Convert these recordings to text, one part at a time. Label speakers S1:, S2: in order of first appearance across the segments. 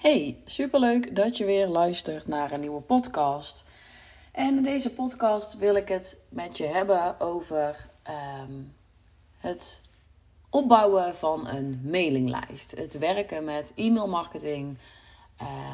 S1: Hey, superleuk dat je weer luistert naar een nieuwe podcast. En in deze podcast wil ik het met je hebben over ehm, het opbouwen van een mailinglijst. Het werken met e-mailmarketing.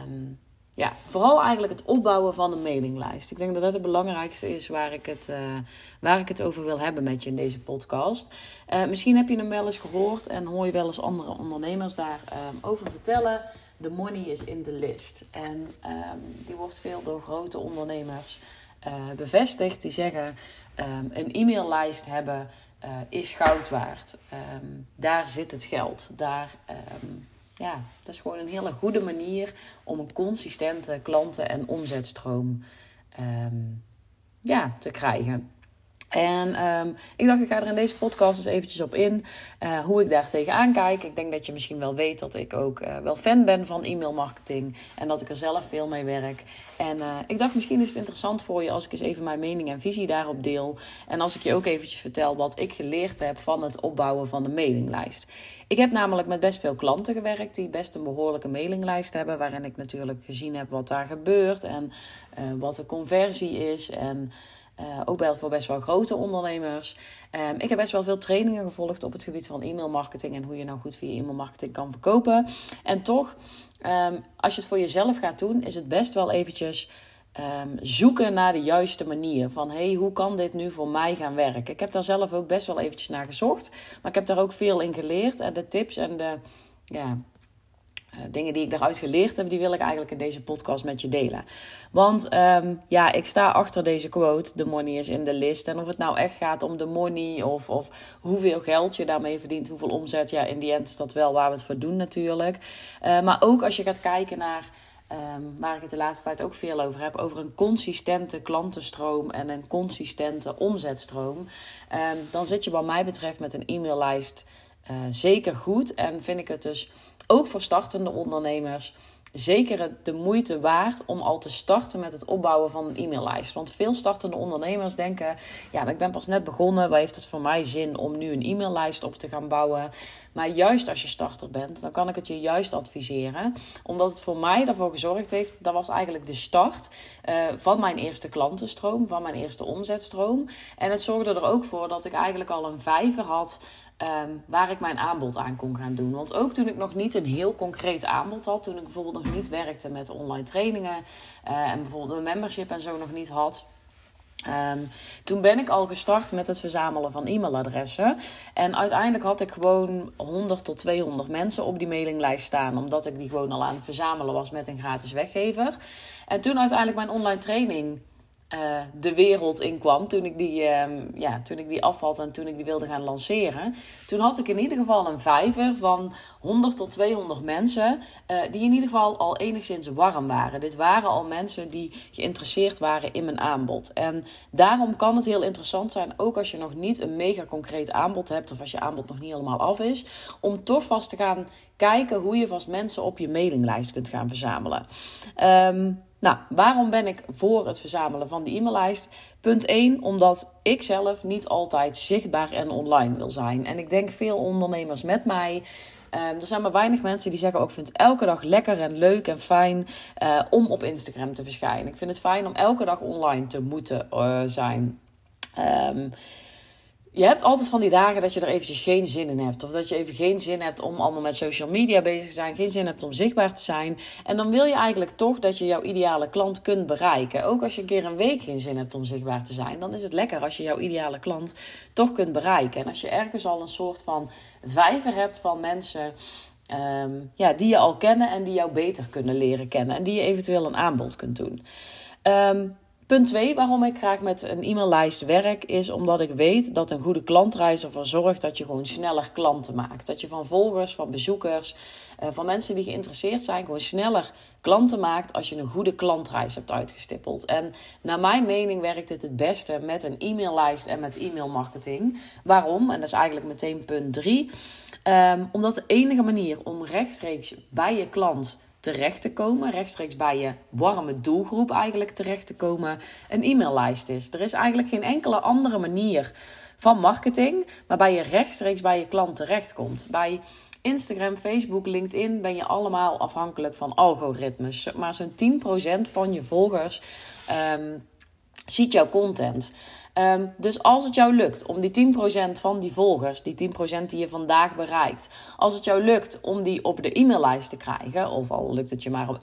S1: Um, ja, vooral eigenlijk het opbouwen van een mailinglijst. Ik denk dat dat het belangrijkste is waar ik het, uh, waar ik het over wil hebben met je in deze podcast. Uh, misschien heb je hem wel eens gehoord en hoor je wel eens andere ondernemers daarover ehm, over vertellen de money is in de list. En um, die wordt veel door grote ondernemers uh, bevestigd. Die zeggen: um, een e-maillijst hebben uh, is goud waard. Um, daar zit het geld. Daar, ja, dat is gewoon een hele goede manier om een consistente klanten- en omzetstroom ja, te krijgen. En um, ik dacht, ik ga er in deze podcast eens eventjes op in uh, hoe ik daar tegenaan kijk. Ik denk dat je misschien wel weet dat ik ook uh, wel fan ben van e-mail marketing en dat ik er zelf veel mee werk. En uh, ik dacht, misschien is het interessant voor je als ik eens even mijn mening en visie daarop deel. En als ik je ook eventjes vertel wat ik geleerd heb van het opbouwen van de mailinglijst. Ik heb namelijk met best veel klanten gewerkt die best een behoorlijke mailinglijst hebben, waarin ik natuurlijk gezien heb wat daar gebeurt en wat de conversie is en... Uh, ook wel voor best wel grote ondernemers. Um, ik heb best wel veel trainingen gevolgd op het gebied van e-mailmarketing en hoe je nou goed via e-mailmarketing kan verkopen. En toch, um, als je het voor jezelf gaat doen, is het best wel eventjes um, zoeken naar de juiste manier. Van hey, hoe kan dit nu voor mij gaan werken? Ik heb daar zelf ook best wel eventjes naar gezocht, maar ik heb daar ook veel in geleerd en de tips en de ja, dingen die ik daaruit geleerd heb, die wil ik eigenlijk in deze podcast met je delen. Want um, ja, ik sta achter deze quote: The money is in de list. En of het nou echt gaat om de money of, of hoeveel geld je daarmee verdient, hoeveel omzet, ja, in die end is dat wel waar we het voor doen natuurlijk. Uh, maar ook als je gaat kijken naar. Um, waar ik het de laatste tijd ook veel over heb, over een consistente klantenstroom en een consistente omzetstroom. Um, dan zit je, wat mij betreft, met een e-maillijst uh, zeker goed. En vind ik het dus ook voor startende ondernemers zeker de moeite waard om al te starten met het opbouwen van een e-maillijst. Want veel startende ondernemers denken: ja, maar ik ben pas net begonnen. Wat heeft het voor mij zin om nu een e-maillijst op te gaan bouwen? Maar juist als je starter bent, dan kan ik het je juist adviseren. Omdat het voor mij ervoor gezorgd heeft, dat was eigenlijk de start uh, van mijn eerste klantenstroom, van mijn eerste omzetstroom. En het zorgde er ook voor dat ik eigenlijk al een vijver had Um, waar ik mijn aanbod aan kon gaan doen. Want ook toen ik nog niet een heel concreet aanbod had, toen ik bijvoorbeeld nog niet werkte met online trainingen uh, en bijvoorbeeld een membership en zo nog niet had. Um, toen ben ik al gestart met het verzamelen van e-mailadressen. En uiteindelijk had ik gewoon 100 tot 200 mensen op die mailinglijst staan. Omdat ik die gewoon al aan het verzamelen was met een gratis weggever. En toen uiteindelijk mijn online training uh, de wereld in kwam. Toen ik, die, uh, ja, toen ik die afvalde en toen ik die wilde gaan lanceren. Toen had ik in ieder geval een vijver van 100 tot 200 mensen. Uh, die in ieder geval al enigszins warm waren. Dit waren al mensen die geïnteresseerd waren in mijn aanbod. En daarom kan het heel interessant zijn, ook als je nog niet een mega concreet aanbod hebt. Of als je aanbod nog niet helemaal af is. Om toch vast te gaan kijken hoe je vast mensen op je mailinglijst kunt gaan verzamelen. Um, nou, waarom ben ik voor het verzamelen van die e-maillijst? Punt 1, omdat ik zelf niet altijd zichtbaar en online wil zijn. En ik denk veel ondernemers met mij. Um, er zijn maar weinig mensen die zeggen ook: ik vind het elke dag lekker en leuk en fijn uh, om op Instagram te verschijnen. Ik vind het fijn om elke dag online te moeten uh, zijn. Um, je hebt altijd van die dagen dat je er eventjes geen zin in hebt. Of dat je even geen zin hebt om allemaal met social media bezig te zijn. Geen zin hebt om zichtbaar te zijn. En dan wil je eigenlijk toch dat je jouw ideale klant kunt bereiken. Ook als je een keer een week geen zin hebt om zichtbaar te zijn. Dan is het lekker als je jouw ideale klant toch kunt bereiken. En als je ergens al een soort van vijver hebt van mensen... Um, ja, die je al kennen en die jou beter kunnen leren kennen. En die je eventueel een aanbod kunt doen. Um, Punt 2 waarom ik graag met een e-maillijst werk, is omdat ik weet dat een goede klantreis ervoor zorgt dat je gewoon sneller klanten maakt. Dat je van volgers, van bezoekers, eh, van mensen die geïnteresseerd zijn, gewoon sneller klanten maakt als je een goede klantreis hebt uitgestippeld. En naar mijn mening werkt dit het beste met een e-maillijst en met e-mailmarketing. Waarom? En dat is eigenlijk meteen punt 3. Um, omdat de enige manier om rechtstreeks bij je klant terecht te komen, rechtstreeks bij je warme doelgroep eigenlijk terecht te komen, een e-maillijst is. Er is eigenlijk geen enkele andere manier van marketing waarbij je rechtstreeks bij je klant terechtkomt. Bij Instagram, Facebook, LinkedIn ben je allemaal afhankelijk van algoritmes. Maar zo'n 10% van je volgers um, ziet jouw content. Um, dus als het jou lukt om die 10% van die volgers, die 10% die je vandaag bereikt, als het jou lukt om die op de e-maillijst te krijgen, of al lukt het je maar om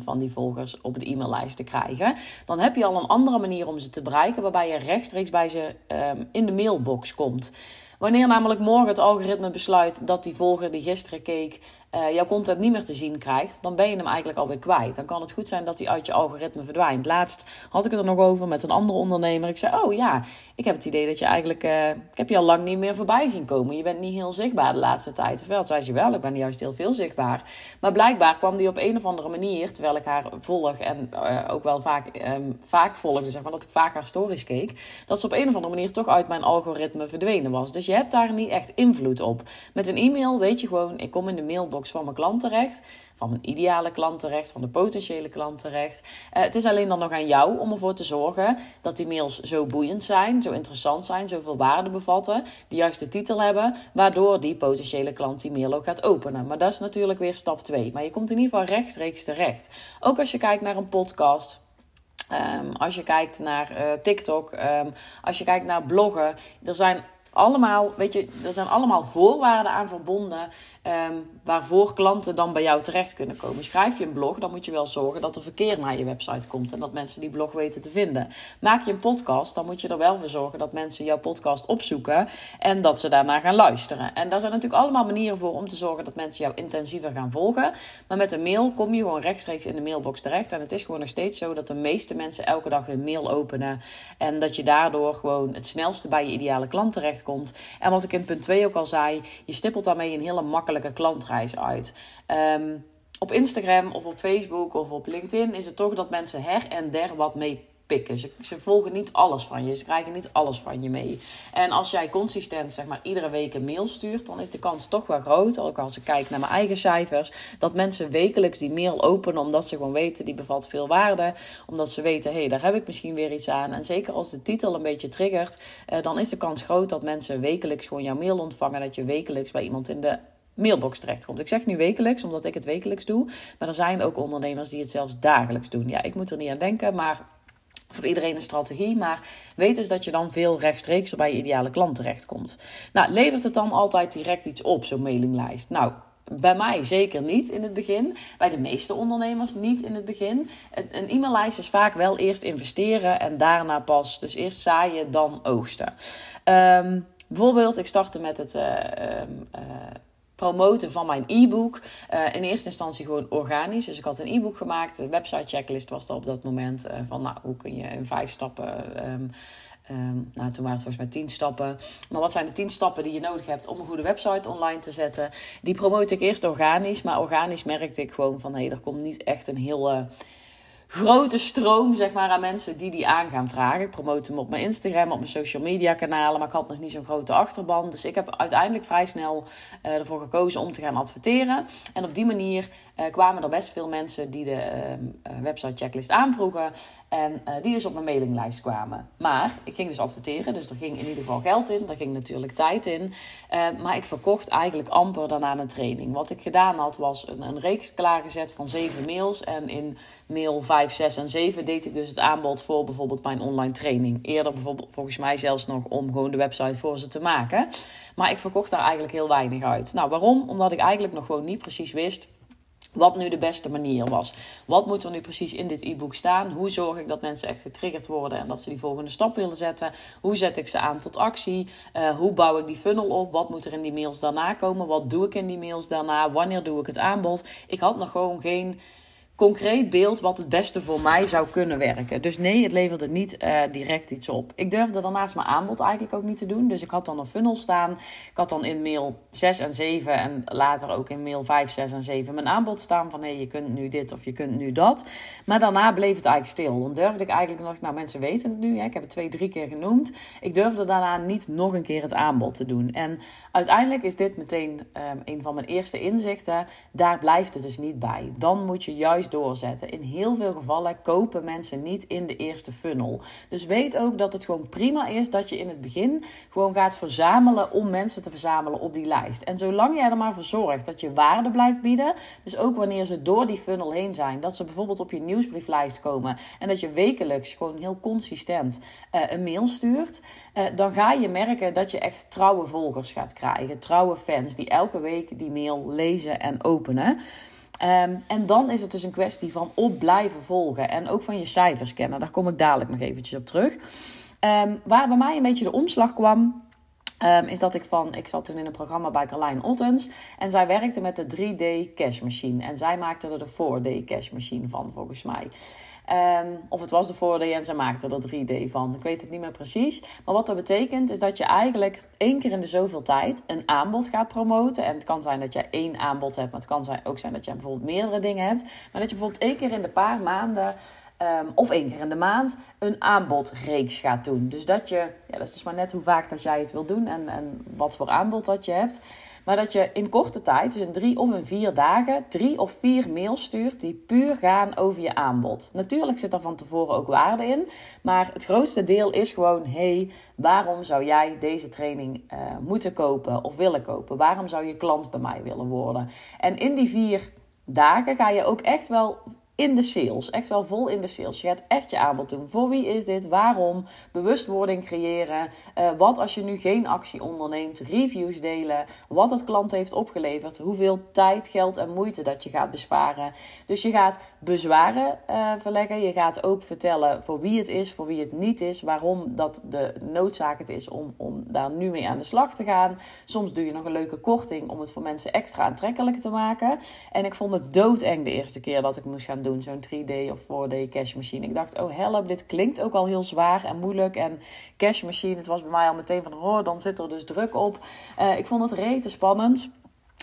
S1: 1% van die volgers op de e-maillijst te krijgen, dan heb je al een andere manier om ze te bereiken, waarbij je rechtstreeks bij ze um, in de mailbox komt. Wanneer namelijk morgen het algoritme besluit dat die volger die gisteren keek uh, jouw content niet meer te zien krijgt, dan ben je hem eigenlijk alweer kwijt. Dan kan het goed zijn dat hij uit je algoritme verdwijnt. Laatst had ik het er nog over met een andere ondernemer. Ik zei: Oh ja, ik heb het idee dat je eigenlijk. Uh, ik heb je al lang niet meer voorbij zien komen. Je bent niet heel zichtbaar de laatste tijd. Ofwel zei ze wel, ik ben juist heel veel zichtbaar. Maar blijkbaar kwam die op een of andere manier, terwijl ik haar volg en uh, ook wel vaak, um, vaak volgde, zeg maar, dat ik vaak haar stories keek, dat ze op een of andere manier toch uit mijn algoritme verdwenen was. Dus je hebt daar niet echt invloed op. Met een e-mail weet je gewoon: ik kom in de mailbox van mijn klant terecht. Van mijn ideale klant terecht, van de potentiële klant terecht. Uh, het is alleen dan nog aan jou om ervoor te zorgen dat die mails zo boeiend zijn, zo interessant zijn, zoveel waarde bevatten, de juiste titel hebben, waardoor die potentiële klant die mail ook gaat openen. Maar dat is natuurlijk weer stap 2. Maar je komt in ieder geval rechtstreeks terecht. Ook als je kijkt naar een podcast. Um, als je kijkt naar uh, TikTok, um, als je kijkt naar bloggen, er zijn allemaal, weet je, er zijn allemaal voorwaarden aan verbonden um, waarvoor klanten dan bij jou terecht kunnen komen. Schrijf je een blog, dan moet je wel zorgen dat er verkeer naar je website komt en dat mensen die blog weten te vinden. Maak je een podcast, dan moet je er wel voor zorgen dat mensen jouw podcast opzoeken en dat ze daarna gaan luisteren. En daar zijn natuurlijk allemaal manieren voor om te zorgen dat mensen jou intensiever gaan volgen. Maar met een mail kom je gewoon rechtstreeks in de mailbox terecht. En het is gewoon nog steeds zo dat de meeste mensen elke dag hun mail openen en dat je daardoor gewoon het snelste bij je ideale klant terechtkomt. En wat ik in punt 2 ook al zei, je stippelt daarmee een hele makkelijke klantreis uit. Um, op Instagram of op Facebook of op LinkedIn is het toch dat mensen her en der wat mee pikken. Ze, ze, volgen niet alles van je. Ze krijgen niet alles van je mee. En als jij consistent, zeg maar, iedere week een mail stuurt, dan is de kans toch wel groot. Ook als ik kijk naar mijn eigen cijfers, dat mensen wekelijks die mail openen omdat ze gewoon weten, die bevat veel waarde. Omdat ze weten, hé, hey, daar heb ik misschien weer iets aan. En zeker als de titel een beetje triggert, eh, dan is de kans groot dat mensen wekelijks gewoon jouw mail ontvangen. Dat je wekelijks bij iemand in de mailbox terechtkomt. Ik zeg nu wekelijks, omdat ik het wekelijks doe. Maar er zijn ook ondernemers die het zelfs dagelijks doen. Ja, ik moet er niet aan denken, maar voor iedereen een strategie. Maar weet dus dat je dan veel rechtstreeks bij je ideale klant terechtkomt. Nou, levert het dan altijd direct iets op, zo'n mailinglijst? Nou, bij mij zeker niet in het begin. Bij de meeste ondernemers niet in het begin. Een e-maillijst is vaak wel eerst investeren en daarna pas. Dus eerst zaaien, dan oogsten. Um, bijvoorbeeld, ik startte met het. Uh, uh, promoten van mijn e-book. Uh, in eerste instantie gewoon organisch. Dus ik had een e-book gemaakt. De website checklist was er op dat moment. Uh, van nou, hoe kun je in vijf stappen. Um, um, nou, toen waren het volgens mij tien stappen. Maar wat zijn de tien stappen die je nodig hebt om een goede website online te zetten? Die promote ik eerst organisch. Maar organisch merkte ik gewoon van hé, hey, er komt niet echt een hele grote stroom zeg maar, aan mensen die die aan gaan vragen. Ik promote hem op mijn Instagram, op mijn social media kanalen, maar ik had nog niet zo'n grote achterban. Dus ik heb uiteindelijk vrij snel uh, ervoor gekozen om te gaan adverteren. En op die manier uh, kwamen er best veel mensen die de uh, website checklist aanvroegen. En die dus op mijn mailinglijst kwamen. Maar ik ging dus adverteren, dus er ging in ieder geval geld in. Er ging natuurlijk tijd in. maar ik verkocht eigenlijk amper daarna mijn training. Wat ik gedaan had, was een, een reeks klaargezet van zeven mails. En in mail 5, 6 en 7 deed ik dus het aanbod voor bijvoorbeeld mijn online training. Eerder bijvoorbeeld volgens mij zelfs nog om gewoon de website voor ze te maken. Maar ik verkocht daar eigenlijk heel weinig uit. Nou, waarom? Omdat ik eigenlijk nog gewoon niet precies wist wat nu de beste manier was. Wat moet er nu precies in dit e-book staan? Hoe zorg ik dat mensen echt getriggerd worden en dat ze die volgende stap willen zetten? Hoe zet ik ze aan tot actie? Uh, hoe bouw ik die funnel op? Wat moet er in die mails daarna komen? Wat doe ik in die mails daarna? Wanneer doe ik het aanbod? Ik had nog gewoon geen concreet beeld wat het beste voor mij zou kunnen werken. Dus nee, het leverde niet uh, direct iets op. Ik durfde daarnaast mijn aanbod eigenlijk ook niet te doen. Dus ik had dan een funnel staan. Ik had dan in mail 6 en 7 en later ook in mail 5, 6 en 7 mijn aanbod staan van hé, hey, je kunt nu dit of je kunt nu dat. Maar daarna bleef het eigenlijk stil. Dan durfde ik eigenlijk nog, nou mensen weten het nu, hè, ik heb het twee, drie keer genoemd. Ik durfde daarna niet nog een keer het aanbod te doen. En uiteindelijk is dit meteen um, een van mijn eerste inzichten. Daar blijft het dus niet bij. Dan moet je juist doorzetten. In heel veel gevallen kopen mensen niet in de eerste funnel. Dus weet ook dat het gewoon prima is dat je in het begin gewoon gaat verzamelen om mensen te verzamelen op die lijst. En zolang jij er maar voor zorgt dat je waarde blijft bieden, dus ook wanneer ze door die funnel heen zijn, dat ze bijvoorbeeld op je nieuwsbrieflijst komen en dat je wekelijks gewoon heel consistent uh, een mail stuurt, uh, dan ga je merken dat je echt trouwe volgers gaat krijgen, trouwe fans die elke week die mail lezen en openen. Um, en dan is het dus een kwestie van op blijven volgen en ook van je cijfers kennen. Daar kom ik dadelijk nog eventjes op terug. Um, waar bij mij een beetje de omslag kwam, Um, is dat ik van, ik zat toen in een programma bij Carlijn Ottens. En zij werkte met de 3D cash machine. En zij maakte er de 4D cash machine van, volgens mij. Um, of het was de 4D en ze maakte er 3D van. Ik weet het niet meer precies. Maar wat dat betekent is dat je eigenlijk één keer in de zoveel tijd een aanbod gaat promoten. En het kan zijn dat je één aanbod hebt, maar het kan ook zijn dat je bijvoorbeeld meerdere dingen hebt. Maar dat je bijvoorbeeld één keer in de paar maanden Um, of één keer in de maand een aanbodreeks gaat doen. Dus dat je, ja, dat is dus maar net hoe vaak dat jij het wil doen en, en wat voor aanbod dat je hebt. Maar dat je in korte tijd, dus in drie of in vier dagen, drie of vier mails stuurt die puur gaan over je aanbod. Natuurlijk zit er van tevoren ook waarde in. Maar het grootste deel is gewoon: hey, waarom zou jij deze training uh, moeten kopen of willen kopen? Waarom zou je klant bij mij willen worden? En in die vier dagen ga je ook echt wel in de sales. Echt wel vol in de sales. Je gaat echt je aanbod doen. Voor wie is dit? Waarom? Bewustwording creëren. Uh, wat als je nu geen actie onderneemt? Reviews delen. Wat het klant heeft opgeleverd. Hoeveel tijd, geld en moeite dat je gaat besparen. Dus je gaat bezwaren uh, verleggen. Je gaat ook vertellen voor wie het is, voor wie het niet is. Waarom dat de noodzaak het is om, om daar nu mee aan de slag te gaan. Soms doe je nog een leuke korting om het voor mensen extra aantrekkelijk te maken. En ik vond het doodeng de eerste keer dat ik moest gaan doen, zo'n 3D of 4D cash machine. Ik dacht, oh help, dit klinkt ook al heel zwaar en moeilijk. En cash machine, het was bij mij al meteen van, oh, dan zit er dus druk op. Uh, ik vond het rete spannend.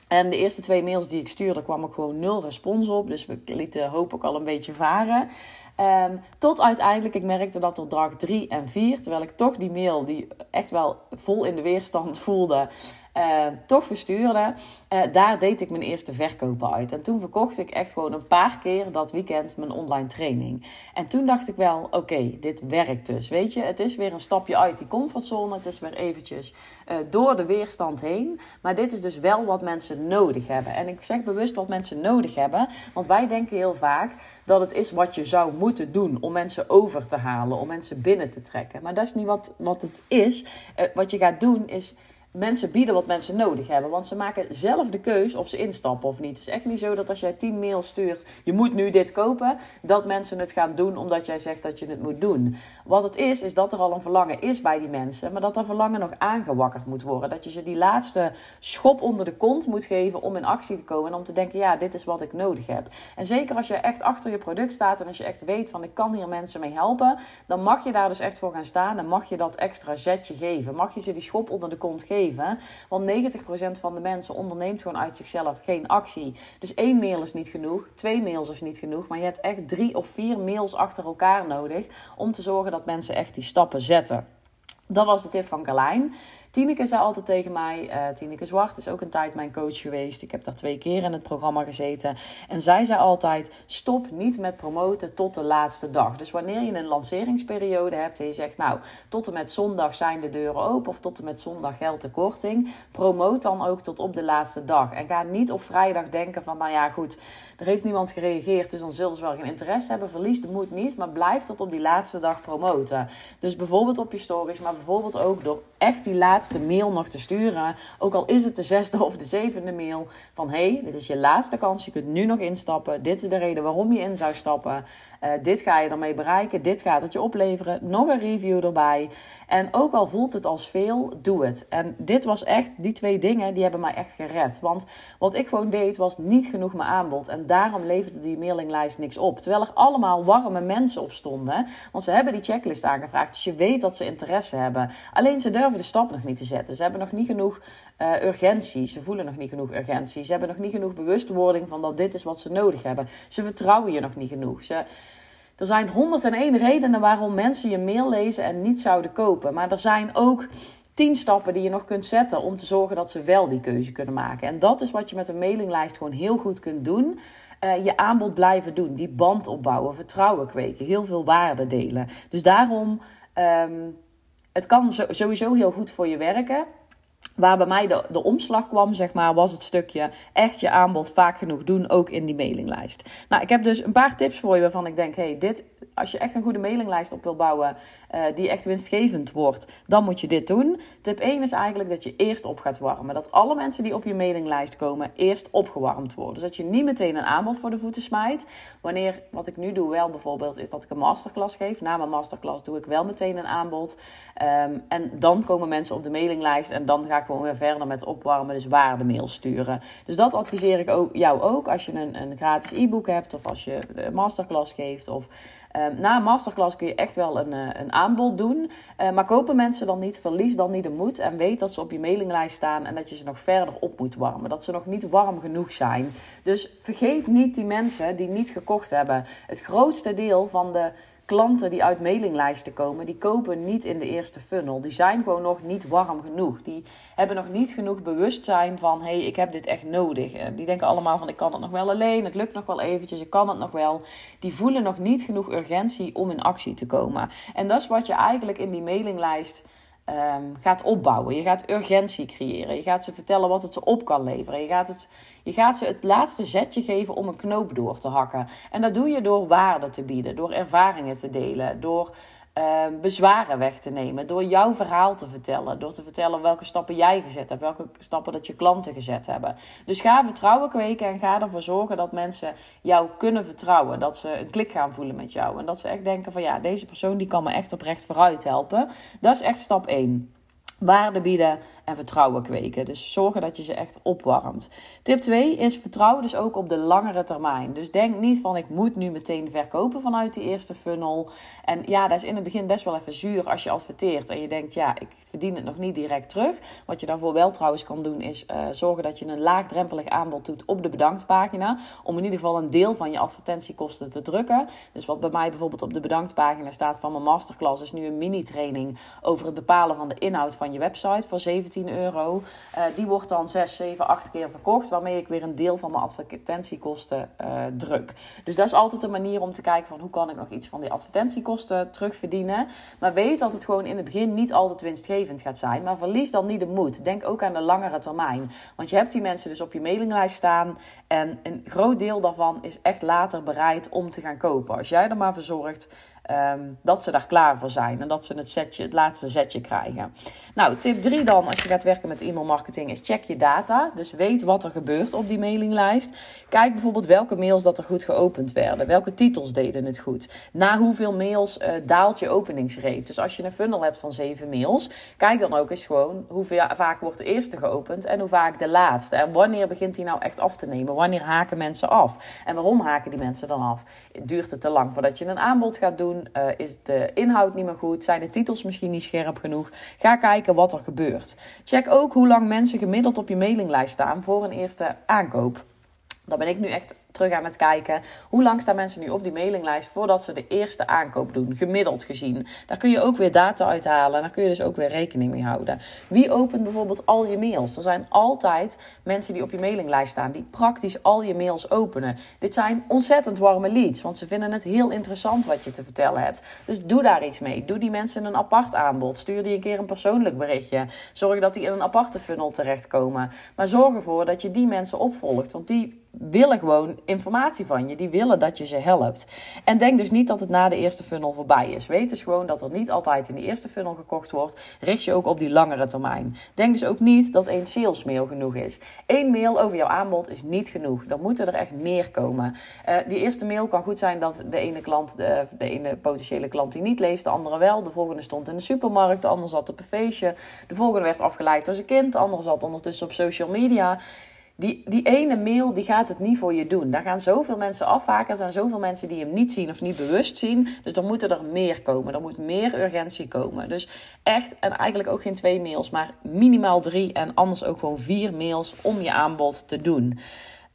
S1: En de eerste twee mails die ik stuurde, kwam ik gewoon nul respons op. Dus we lieten hoop ook al een beetje varen. Um, tot uiteindelijk ik merkte dat er dag drie en vier, terwijl ik toch die mail die echt wel vol in de weerstand voelde, uh, toch verstuurde. Uh, daar deed ik mijn eerste verkopen uit. En toen verkocht ik echt gewoon een paar keer dat weekend mijn online training. En toen dacht ik wel, oké, dit werkt dus. Weet je, het is weer een stapje uit die comfortzone. Het is weer eventjes uh, door de weerstand heen. Maar dit is dus wel wat mensen nodig hebben. En ik zeg bewust wat mensen nodig hebben. Want wij denken heel vaak dat het is wat je zou moeten doen om mensen over te halen, om mensen binnen te trekken. Maar dat is niet wat, wat het is. wat je gaat doen is mensen bieden wat mensen nodig hebben. Want ze maken zelf de keus of ze instappen of niet. Het is echt niet zo dat als jij tien mails stuurt, je moet nu dit kopen, dat mensen het gaan doen omdat jij zegt dat je het moet doen. Wat het is, is dat er al een verlangen is bij die mensen, maar dat dat verlangen nog aangewakkerd moet worden. Dat je ze die laatste schop onder de kont moet geven om in actie te komen en om te denken, ja, dit is wat ik nodig heb. En zeker als je echt achter je product staat en als je echt weet van ik kan hier mensen mee helpen, dan mag je daar dus echt voor gaan staan en mag je dat extra zetje geven. Mag je ze die schop onder de kont geven. Want 90% van de mensen onderneemt gewoon uit zichzelf geen actie. Dus één mail is niet genoeg, twee mails is niet genoeg. Maar je hebt echt drie of vier mails achter elkaar nodig om te zorgen dat mensen echt die stappen zetten. Dat was de tip van Carlijn. Tineke zei altijd tegen mij, uh, Tineke Zwart is ook een tijd mijn coach geweest. Ik heb daar twee keer in het programma gezeten. En zij zei altijd, stop niet met promoten tot de laatste dag. Dus wanneer je een lanceringsperiode hebt en je zegt, nou, tot en met zondag zijn de deuren open of tot en met zondag geldt de korting. Promoot dan ook tot op de laatste dag. En ga niet op vrijdag denken van, nou ja, goed, er heeft niemand gereageerd, dus dan zullen ze wel geen interesse hebben. Verlies de moed niet, maar blijf tot op die laatste dag promoten. Dus bijvoorbeeld op je stories, maar bijvoorbeeld ook door echt die laatste mail nog te sturen. Ook al is het de zesde of de zevende mail. Van hey, dit is je laatste kans. Je kunt nu nog instappen. Dit is de reden waarom je in zou stappen. Uh, dit ga je ermee bereiken. Dit gaat het je opleveren. Nog een review erbij. En ook al voelt het als veel, doe het. En dit was echt, die twee dingen, die hebben mij echt gered. Want wat ik gewoon deed, was niet genoeg mijn aanbod. En daarom leverde die mailinglijst niks op. Terwijl er allemaal warme mensen op stonden. Want ze hebben die checklist aangevraagd. Dus je weet dat ze interesse hebben. Alleen ze durven de stap nog niet te zetten. Ze hebben nog niet genoeg uh, urgentie. Ze voelen nog niet genoeg urgentie. Ze hebben nog niet genoeg bewustwording van dat dit is wat ze nodig hebben. Ze vertrouwen je nog niet genoeg. Ze, er zijn 101 redenen waarom mensen je mail lezen en niet zouden kopen. Maar er zijn ook 10 stappen die je nog kunt zetten om te zorgen dat ze wel die keuze kunnen maken. En dat is wat je met een mailinglijst gewoon heel goed kunt doen. uh, je aanbod blijven doen. Die band opbouwen, vertrouwen kweken, heel veel waarde delen. Dus daarom, um, het kan sowieso heel goed voor je werken. Waar bij mij de, de omslag kwam, zeg maar, was het stukje echt je aanbod vaak genoeg doen, ook in die mailinglijst. Nou, ik heb dus een paar tips voor je waarvan ik denk, hey, dit, als je echt een goede mailinglijst op wil bouwen, uh, die echt winstgevend wordt, dan moet je dit doen. Tip 1 is eigenlijk dat je eerst op gaat warmen. Dat alle mensen die op je mailinglijst komen, eerst opgewarmd worden. Dus dat je niet meteen een aanbod voor de voeten smijt. Wanneer, wat ik nu doe wel bijvoorbeeld, is dat ik een masterclass geef. Na mijn masterclass doe ik wel meteen een aanbod. Um, en dan komen mensen op de mailinglijst en dan ga ik gewoon weer verder met opwarmen, dus waardemail sturen. Dus dat adviseer ik ook, jou ook als je een, een gratis e-book hebt of als je de masterclass geeft. Of na een masterclass kun je echt wel een, uh, een aanbod doen. Uh, maar kopen mensen dan niet, verlies dan niet de moed en weet dat ze op je mailinglijst staan en dat je ze nog verder op moet warmen. Dat ze nog niet warm genoeg zijn. Dus vergeet niet die mensen die niet gekocht hebben. Het grootste deel van de klanten die uit mailinglijsten komen, die kopen niet in de eerste funnel. Die zijn gewoon nog niet warm genoeg. Die hebben nog niet genoeg bewustzijn van, hé, hey, ik heb dit echt nodig. Die denken allemaal van, ik kan het nog wel alleen, het lukt nog wel eventjes, ik kan het nog wel. Die voelen nog niet genoeg urgentie om in actie te komen. En dat is wat je eigenlijk in die mailinglijst um, gaat opbouwen. Je gaat urgentie creëren. Je gaat ze vertellen wat het ze op kan leveren. Je gaat, het, je gaat ze het laatste zetje geven om een knoop door te hakken. En dat doe je door waarde te bieden, door ervaringen te delen, door uh, bezwaren weg te nemen. Door jouw verhaal te vertellen. Door te vertellen welke stappen jij gezet hebt. Welke stappen dat je klanten gezet hebben. Dus ga vertrouwen kweken en ga ervoor zorgen dat mensen jou kunnen vertrouwen. Dat ze een klik gaan voelen met jou. En dat ze echt denken van ja, deze persoon die kan me echt oprecht vooruit helpen. Dat is echt stap 1 waarde bieden en vertrouwen kweken. Dus zorgen dat je ze echt opwarmt. Tip 2 is vertrouw dus ook op de langere termijn. Dus denk niet van ik moet nu meteen verkopen vanuit die eerste funnel. En ja, dat is in het begin best wel even zuur als je adverteert en je denkt ja, ik verdien het nog niet direct terug. Wat je daarvoor wel trouwens kan doen is uh, zorgen dat je een laagdrempelig aanbod doet op de bedanktpagina. Om in ieder geval een deel van je advertentiekosten te drukken. Dus wat bij mij bijvoorbeeld op de bedanktpagina staat van mijn masterclass is nu een mini training over het bepalen van de inhoud van je website voor 17 euro. Uh, die wordt dan 6, 7, 8 keer verkocht, waarmee ik weer een deel van mijn advertentiekosten uh, druk. Dus dat is altijd een manier om te kijken van hoe kan ik nog iets van die advertentiekosten terugverdienen. Maar weet dat het gewoon in het begin niet altijd winstgevend gaat zijn. Maar verlies dan niet de moed. Denk ook aan de langere termijn. Want je hebt die mensen dus op je mailinglijst staan. En een groot deel daarvan is echt later bereid om te gaan kopen. Als jij er maar voor zorgt Um, dat ze daar klaar voor zijn en dat ze het, setje, het laatste zetje krijgen. Nou, tip 3 dan, als je gaat werken met e-mail marketing, is check je data. Dus weet wat er gebeurt op die mailinglijst. Kijk bijvoorbeeld welke mails dat er goed geopend werden. Welke titels deden het goed. Na hoeveel mails uh, daalt je openingsrate. Dus als je een funnel hebt van 7 mails, kijk dan ook eens gewoon hoeveel vaak wordt de eerste geopend en hoe vaak de laatste. En wanneer begint die nou echt af te nemen? Wanneer haken mensen af? En waarom haken die mensen dan af? Duurt het te lang voordat je een aanbod gaat doen? Uh, is de inhoud niet meer goed? Zijn de titels misschien niet scherp genoeg? Ga kijken wat er gebeurt. Check ook hoe lang mensen gemiddeld op je mailinglijst staan voor een eerste aankoop. Daar ben ik nu echt terug aan het kijken. Hoe lang staan mensen nu op die mailinglijst voordat ze de eerste aankoop doen, gemiddeld gezien? Daar kun je ook weer data uithalen en daar kun je dus ook weer rekening mee houden. Wie opent bijvoorbeeld al je mails? Er zijn altijd mensen die op je mailinglijst staan die praktisch al je mails openen. Dit zijn ontzettend warme leads, want ze vinden het heel interessant wat je te vertellen hebt. Dus doe daar iets mee. Doe die mensen een apart aanbod. Stuur die een keer een persoonlijk berichtje. Zorg dat die in een aparte funnel terechtkomen. Maar zorg ervoor dat je die mensen opvolgt, want die willen gewoon informatie van je. Die willen dat je ze helpt. En denk dus niet dat het na de eerste funnel voorbij is. Weet dus gewoon dat er niet altijd in de eerste funnel gekocht wordt. Richt je ook op die langere termijn. Denk dus ook niet dat één sales mail genoeg is. Eén mail over jouw aanbod is niet genoeg. Dan moeten er echt meer komen. Uh, die eerste mail kan goed zijn dat de ene klant, de, de ene potentiële klant die niet leest, de andere wel. De volgende stond in de supermarkt, de andere zat op een feestje. De volgende werd afgeleid door zijn kind, de andere zat ondertussen op social media. Die, die ene mail die gaat het niet voor je doen. Daar gaan zoveel mensen afhaken. Er zijn zoveel mensen die hem niet zien of niet bewust zien. Dus dan moeten er meer komen. Er moet meer urgentie komen. Dus echt, en eigenlijk ook geen twee mails, maar minimaal drie. En anders ook gewoon vier mails om je aanbod te doen.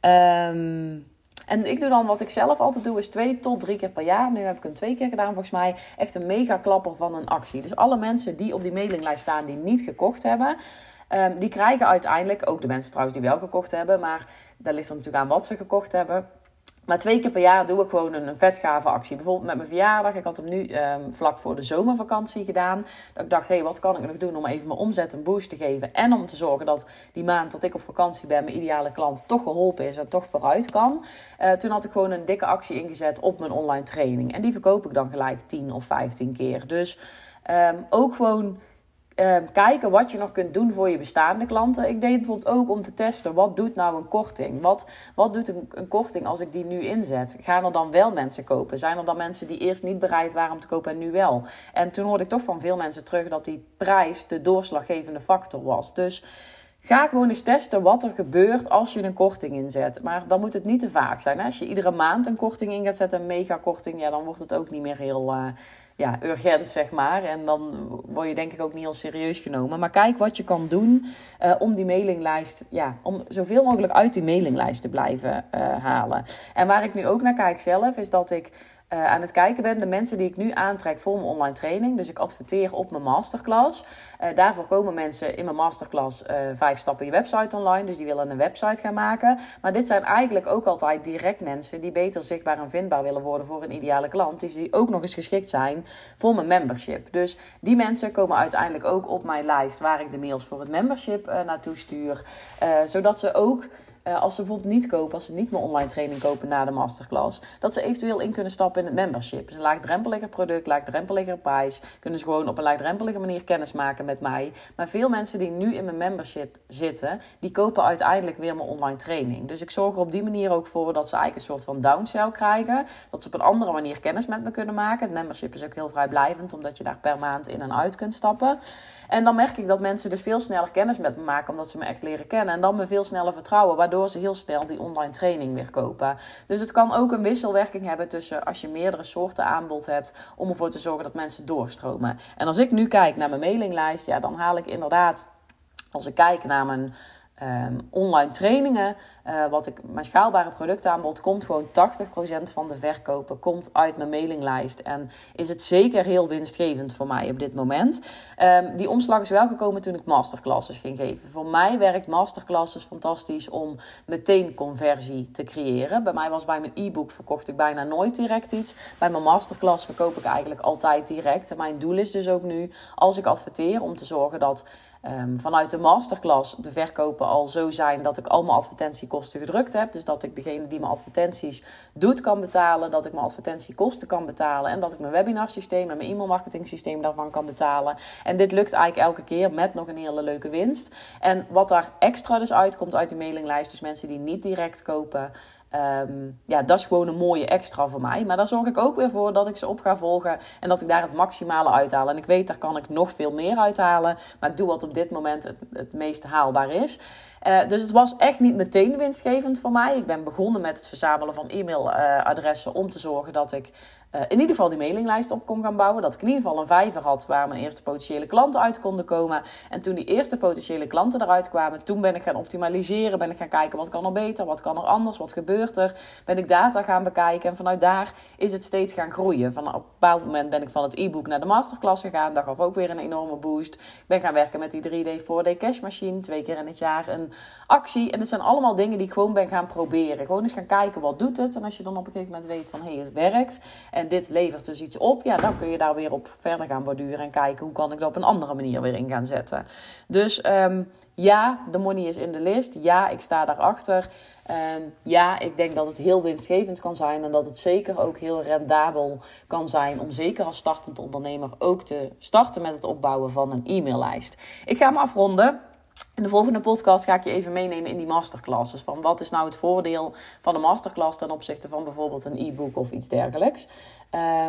S1: Um, en ik doe dan wat ik zelf altijd doe, is twee tot drie keer per jaar. Nu heb ik hem twee keer gedaan volgens mij. Echt een mega klapper van een actie. Dus alle mensen die op die mailinglijst staan die niet gekocht hebben. Um, die krijgen uiteindelijk, ook de mensen trouwens die wel gekocht hebben, maar daar ligt er natuurlijk aan wat ze gekocht hebben Maar twee keer per jaar doe ik gewoon een vetgave actie. Bijvoorbeeld met mijn verjaardag. Ik had hem nu um, vlak voor de zomervakantie gedaan. Dat ik dacht, hé, hey, wat kan ik nog doen om even mijn omzet een boost te geven. En om te zorgen dat die maand dat ik op vakantie ben, mijn ideale klant toch geholpen is en toch vooruit kan. Uh, toen had ik gewoon een dikke actie ingezet op mijn online training. En die verkoop ik dan gelijk 10 of 15 keer. Dus um, ook gewoon Ehm, kijken wat je nog kunt doen voor je bestaande klanten. Ik deed het bijvoorbeeld ook om te testen. Wat doet nou een korting? Wat, wat doet een, een, korting als ik die nu inzet? Gaan er dan wel mensen kopen? Zijn er dan mensen die eerst niet bereid waren om te kopen en nu wel? En toen hoorde ik toch van veel mensen terug dat die prijs de doorslaggevende factor was. Dus Ga gewoon eens testen wat er gebeurt als je een korting inzet. Maar dan moet het niet te vaak zijn. Als je iedere maand een korting in gaat zetten, een megakorting, ja, dan wordt het ook niet meer heel uh, ja, urgent, zeg maar. En dan word je denk ik ook niet heel serieus genomen. Maar kijk wat je kan doen uh, om die mailinglijst, ja, om zoveel mogelijk uit die mailinglijst te blijven uh, halen. En waar ik nu ook naar kijk zelf, is dat ik uh, aan het kijken ben. De mensen die ik nu aantrek voor mijn online training. Dus ik adverteer op mijn masterclass. Uh, daarvoor komen mensen in mijn masterclass uh, vijf stappen je website online. Dus die willen een website gaan maken. Maar dit zijn eigenlijk ook altijd direct mensen die beter zichtbaar en vindbaar willen worden voor een ideale klant. Dus die ook nog eens geschikt zijn voor mijn membership. Dus die mensen komen uiteindelijk ook op mijn lijst waar ik de mails voor het membership naartoe stuur. zodat ze ook uh, als ze bijvoorbeeld niet kopen, als ze niet mijn online training kopen na de masterclass, dat ze eventueel in kunnen stappen in het membership. Dus een laagdrempeliger product, laagdrempeliger prijs. Kunnen ze gewoon op een laagdrempelige manier kennis maken met mij. Maar veel mensen die nu in mijn membership zitten, die kopen uiteindelijk weer mijn online training. Dus ik zorg er op die manier ook voor dat ze eigenlijk een soort van downsell krijgen. Dat ze op een andere manier kennis met me kunnen maken. Het membership is ook heel vrijblijvend, omdat je daar per maand in en uit kunt stappen. En dan merk ik dat mensen dus veel sneller kennis met me maken, omdat ze me echt leren kennen. En dan me veel sneller vertrouwen, waardoor ze heel snel die online training weer kopen. Dus het kan ook een wisselwerking hebben tussen als je meerdere soorten aanbod hebt, om ervoor te zorgen dat mensen doorstromen. En als ik nu kijk naar mijn mailinglijst, ja, dan haal ik inderdaad, als ik kijk naar mijn um, online trainingen, uh, wat ik, mijn schaalbare productaanbod, komt gewoon 80% van de verkopen komt uit mijn mailinglijst. En is het zeker heel winstgevend voor mij op dit moment. Um, die omslag is wel gekomen toen ik masterclasses ging geven. Voor mij werkt masterclasses fantastisch om meteen conversie te creëren. Bij mij was bij mijn e-book verkocht ik bijna nooit direct iets. Bij mijn masterclass verkoop ik eigenlijk altijd direct. En mijn doel is dus ook nu, als ik adverteer, om te zorgen dat um, vanuit de masterclass de verkopen al zo zijn dat ik al mijn advertentiekosten gedrukt heb. Dus dat ik degene die mijn advertenties doet kan betalen. Dat ik mijn advertentiekosten kan betalen. En dat ik mijn webinarsysteem en mijn e-mailmarketing systeem daarvan kan betalen. En dit lukt eigenlijk elke keer met nog een hele leuke winst. En wat daar extra dus uitkomt uit die mailinglijst. Dus mensen die niet direct kopen. Um, ja, dat is gewoon een mooie extra voor mij. Maar daar zorg ik ook weer voor dat ik ze op ga volgen en dat ik daar het maximale uithaal. En ik weet, daar kan ik nog veel meer uithalen. Maar ik doe wat op dit moment het, het meest haalbaar is. Uh, dus het was echt niet meteen winstgevend voor mij. Ik ben begonnen met het verzamelen van e-mailadressen om te zorgen dat ik uh, in ieder geval die mailinglijst op kon gaan bouwen. Dat ik in ieder geval een vijver had waar mijn eerste potentiële klanten uit konden komen. En toen die eerste potentiële klanten eruit kwamen, toen ben ik gaan optimaliseren. Ben ik gaan kijken wat kan er beter, wat kan er anders, wat gebeurt er. Ben ik data gaan bekijken en vanuit daar is het steeds gaan groeien. Van, op een bepaald moment ben ik van het e-book naar de masterclass gegaan. Dat gaf ook weer een enorme boost. Ik ben gaan werken met die 3D 4D cash machine. Twee keer in het jaar een actie. En dit zijn allemaal dingen die ik gewoon ben gaan proberen. Gewoon eens gaan kijken wat doet het. En als je dan op een gegeven moment weet van hé, hey, het werkt en dit levert dus iets op, ja, dan kun je daar weer op verder gaan borduren en kijken hoe kan ik dat op een andere manier weer in gaan zetten. Dus um, ja, de money is in de list. Ja, ik sta daarachter. Um, ja, ik denk dat het heel winstgevend kan zijn en dat het zeker ook heel rendabel kan zijn om zeker als startend ondernemer ook te starten met het opbouwen van een e-maillijst. Ik ga hem afronden. In de volgende podcast ga ik je even meenemen in die masterclasses. Van wat is nou het voordeel van een masterclass ten opzichte van bijvoorbeeld een e-book of iets dergelijks.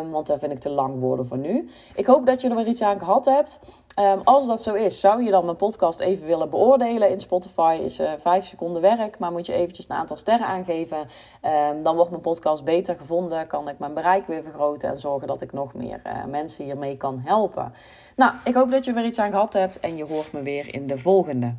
S1: Um, want daar vind ik te lang woorden voor nu. Ik hoop dat je er weer iets aan gehad hebt. Um, als dat zo is, zou je dan mijn podcast even willen beoordelen in Spotify? Is uh, vijf seconden werk, maar moet je eventjes een aantal sterren aangeven. Um, dan wordt mijn podcast beter gevonden, kan ik mijn bereik weer vergroten en zorgen dat ik nog meer uh, mensen hiermee kan helpen. Nou, ik hoop dat je er weer iets aan gehad hebt en je hoort me weer in de volgende.